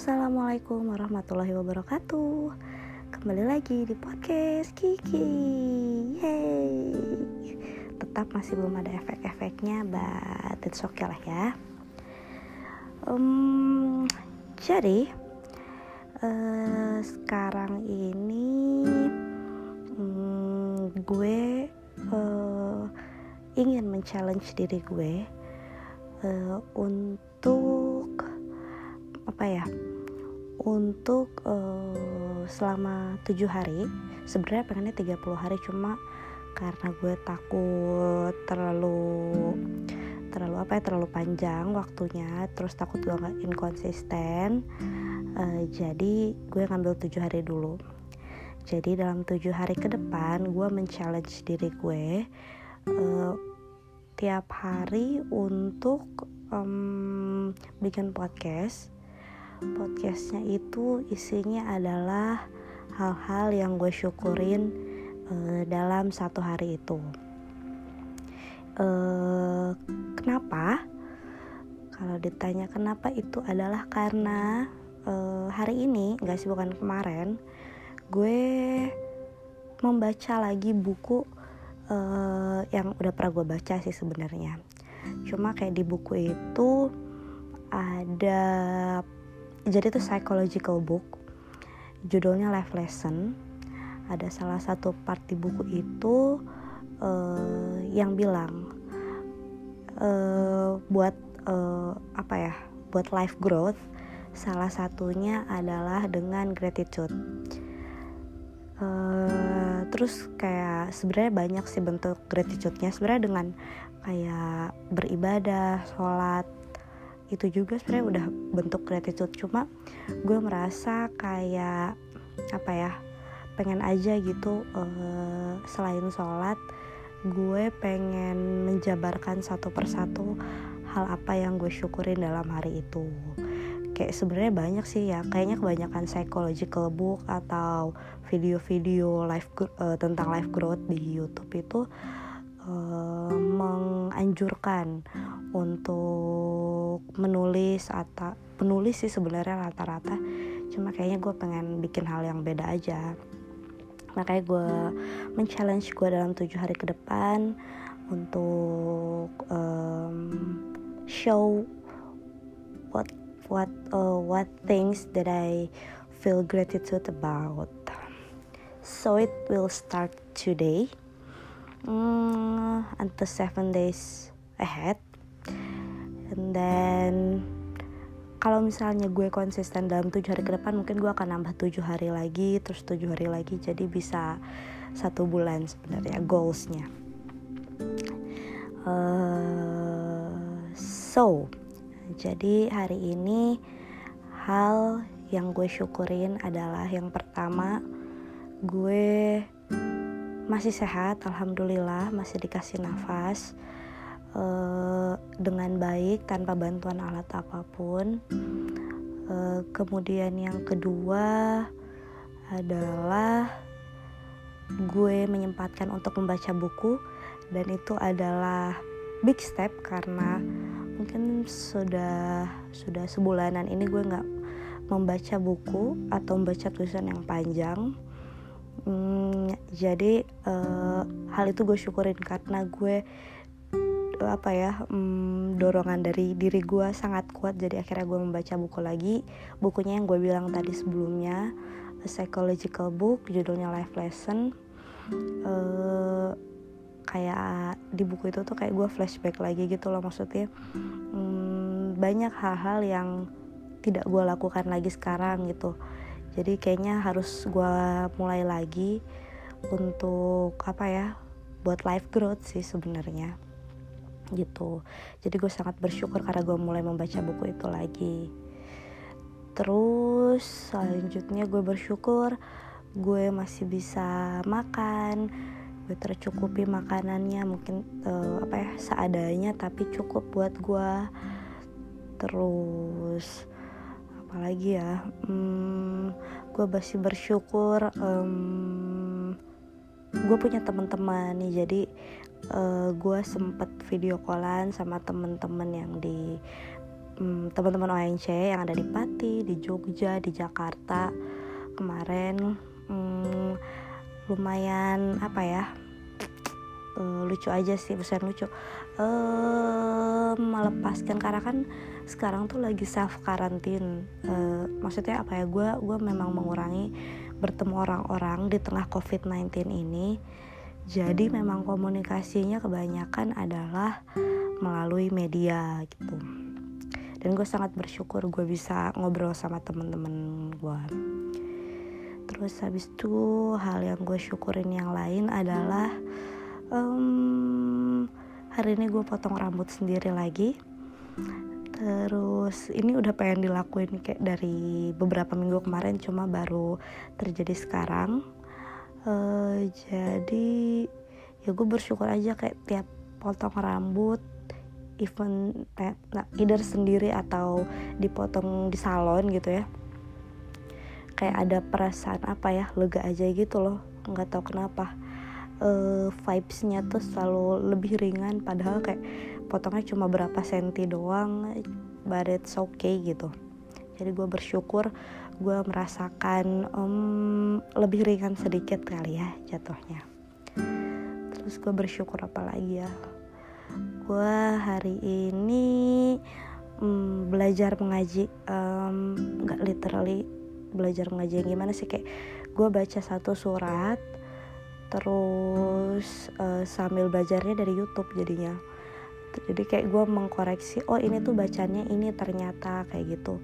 Assalamualaikum warahmatullahi wabarakatuh. Kembali lagi di podcast Kiki. Yeay. Tetap masih belum ada efek-efeknya But it's okay lah ya. Um, Jadi uh, Sekarang ini um, Gue uh, Ingin men-challenge diri gue uh, Untuk apa ya untuk uh, selama tujuh hari sebenarnya pengennya 30 hari cuma karena gue takut terlalu terlalu apa ya terlalu panjang waktunya terus takut gue nggak inkonsisten uh, jadi gue ngambil tujuh hari dulu. Jadi dalam tujuh hari ke depan gue men-challenge diri gue uh, tiap hari untuk um, bikin podcast podcastnya itu isinya adalah hal-hal yang gue syukurin uh, dalam satu hari itu. Uh, kenapa? Kalau ditanya kenapa itu adalah karena uh, hari ini nggak sih bukan kemarin gue membaca lagi buku uh, yang udah pernah gue baca sih sebenarnya. Cuma kayak di buku itu ada jadi itu psychological book. Judulnya life lesson. Ada salah satu part di buku itu uh, yang bilang uh, buat uh, apa ya buat life growth salah satunya adalah dengan gratitude. Uh, terus kayak sebenarnya banyak sih bentuk gratitude-nya. Sebenarnya dengan kayak beribadah sholat itu juga sebenarnya udah bentuk gratitude. Cuma gue merasa kayak apa ya pengen aja gitu uh, selain sholat gue pengen menjabarkan satu persatu hal apa yang gue syukurin dalam hari itu. Kayak sebenarnya banyak sih ya kayaknya kebanyakan psychological book atau video-video life uh, tentang life growth di YouTube itu uh, menganjurkan untuk menulis atau penulis sih sebenarnya rata-rata. Cuma kayaknya gue pengen bikin hal yang beda aja. Makanya gue men-challenge gue dalam tujuh hari ke depan untuk um, show what what uh, what things that I feel gratitude about. So it will start today um, until seven days ahead. And then kalau misalnya gue konsisten dalam tujuh hari ke depan mungkin gue akan nambah tujuh hari lagi terus tujuh hari lagi jadi bisa satu bulan sebenarnya goalsnya. Uh, so jadi hari ini hal yang gue syukurin adalah yang pertama gue masih sehat alhamdulillah masih dikasih nafas uh, dengan baik tanpa bantuan alat apa pun. Uh, kemudian yang kedua adalah gue menyempatkan untuk membaca buku dan itu adalah big step karena mungkin sudah sudah sebulanan ini gue nggak membaca buku atau membaca tulisan yang panjang hmm, jadi uh, hal itu gue syukurin karena gue apa ya um, dorongan dari diri gue sangat kuat. Jadi akhirnya gue membaca buku lagi. Bukunya yang gue bilang tadi sebelumnya a psychological book judulnya life lesson. Uh, kayak di buku itu tuh kayak gue flashback lagi gitu loh maksudnya. Um, banyak hal-hal yang tidak gue lakukan lagi sekarang gitu jadi kayaknya harus gue mulai lagi untuk apa ya buat life growth sih sebenarnya. Gitu. Jadi gue sangat bersyukur karena gue mulai membaca buku itu lagi. Terus selanjutnya gue bersyukur gue masih bisa makan. Gue tercukupi makanannya mungkin uh, apa ya seadanya tapi cukup buat gue terus apalagi ya? Hmm, gue masih bersyukur um, gue punya teman-teman nih. Jadi uh, gue sempet video callan sama temen-temen yang di hmm, teman-teman ONC yang ada di Pati, di Jogja, di Jakarta kemarin. Hmm, lumayan apa ya uh, lucu aja sih bukan lucu. Uh, melepaskan karena kan sekarang tuh lagi self karantin uh, maksudnya apa ya gue gue memang mengurangi bertemu orang-orang di tengah covid 19 ini. Jadi memang komunikasinya kebanyakan adalah melalui media gitu. Dan gue sangat bersyukur gue bisa ngobrol sama temen-temen gue terus habis itu hal yang gue syukurin yang lain adalah um, hari ini gue potong rambut sendiri lagi. Terus ini udah pengen dilakuin kayak dari beberapa minggu kemarin cuma baru terjadi sekarang. Uh, jadi ya gue bersyukur aja kayak tiap potong rambut even eh, nah, either sendiri atau dipotong di salon gitu ya kayak ada perasaan apa ya lega aja gitu loh nggak tahu kenapa uh, vibesnya tuh selalu lebih ringan padahal kayak potongnya cuma berapa senti doang but it's okay gitu. Jadi gue bersyukur gue merasakan um, lebih ringan sedikit kali ya jatuhnya. Terus gue bersyukur apa lagi ya? Gue hari ini um, belajar mengaji um, literally belajar mengaji gimana sih kayak gue baca satu surat terus uh, sambil belajarnya dari YouTube jadinya. Jadi kayak gue mengkoreksi oh ini tuh bacanya ini ternyata kayak gitu.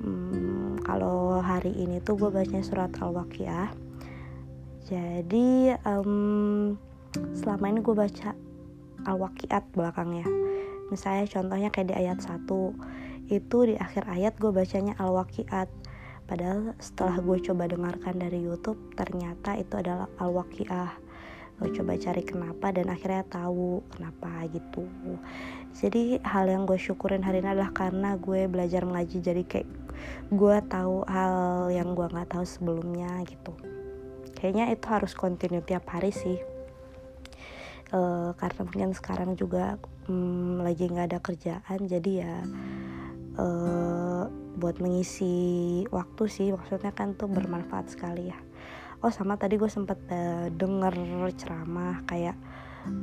Hmm, kalau hari ini tuh gue baca surat al-waqiah. Jadi um, selama ini gue baca al-waqiat belakangnya. Misalnya contohnya kayak di ayat 1 itu di akhir ayat gue bacanya al-waqiat padahal setelah gue coba dengarkan dari YouTube ternyata itu adalah al-waqiah. Gue coba cari kenapa dan akhirnya tahu kenapa gitu. Jadi hal yang gue syukurin hari ini adalah karena gue belajar mengaji jadi kayak gue tahu hal yang gue nggak tahu sebelumnya gitu. Kayaknya itu harus continue tiap hari sih. Uh, karena mungkin sekarang juga um, lagi nggak ada kerjaan jadi ya uh, buat mengisi waktu sih maksudnya kan tuh bermanfaat sekali ya. Oh sama tadi gue sempet uh, denger ceramah kayak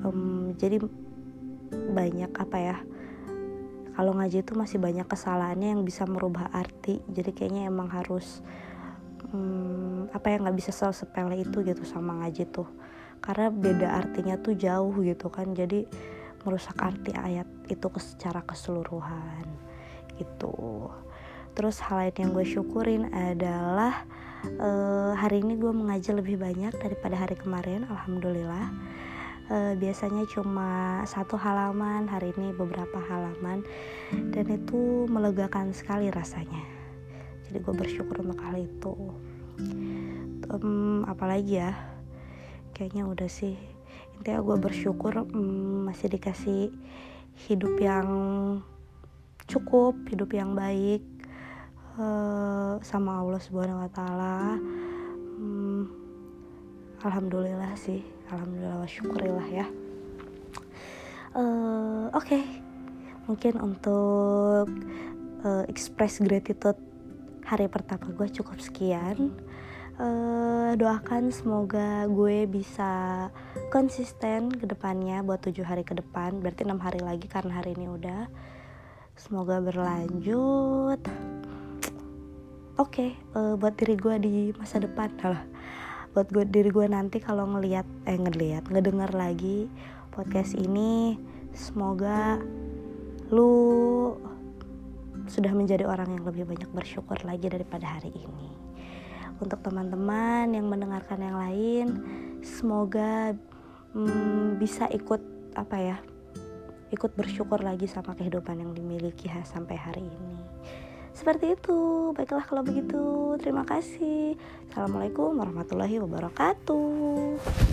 um, jadi banyak apa ya kalau ngaji itu masih banyak kesalahannya yang bisa merubah arti. Jadi kayaknya emang harus um, apa ya nggak bisa sel sepele itu gitu sama ngaji tuh. Karena beda artinya tuh jauh gitu kan jadi merusak arti ayat itu secara keseluruhan gitu terus hal lain yang gue syukurin adalah uh, hari ini gue mengaji lebih banyak daripada hari kemarin alhamdulillah. Uh, biasanya cuma satu halaman hari ini beberapa halaman. Dan itu melegakan sekali rasanya. Jadi gue bersyukur untuk hal itu. Um, apalagi ya kayaknya udah sih. Intinya gue bersyukur hmm, masih dikasih hidup yang cukup hidup yang baik uh, sama Allah subhanahu wa taala. Hmm, alhamdulillah sih. Alhamdulillah wa syukurillah ya. Uh, oke. Okay. mungkin untuk uh, express gratitude hari pertama gue cukup sekian. Uh, doakan semoga gue bisa konsisten ke depannya buat tujuh hari ke depan. Berarti enam hari lagi karena hari ini udah. Semoga berlanjut oke okay, uh, eh, buat diri gue di masa depan. Lah buat gue diri gue nanti kalau ngelihat eh ngelihat ngedengar lagi podcast ini semoga lu sudah menjadi orang yang lebih banyak bersyukur lagi daripada hari ini. Untuk teman-teman yang mendengarkan yang lain semoga hmm, bisa ikut apa ya ikut bersyukur lagi sama kehidupan yang dimiliki sampai hari ini seperti itu. Baiklah kalau begitu. Terima kasih. Assalamualaikum warahmatullahi wabarakatuh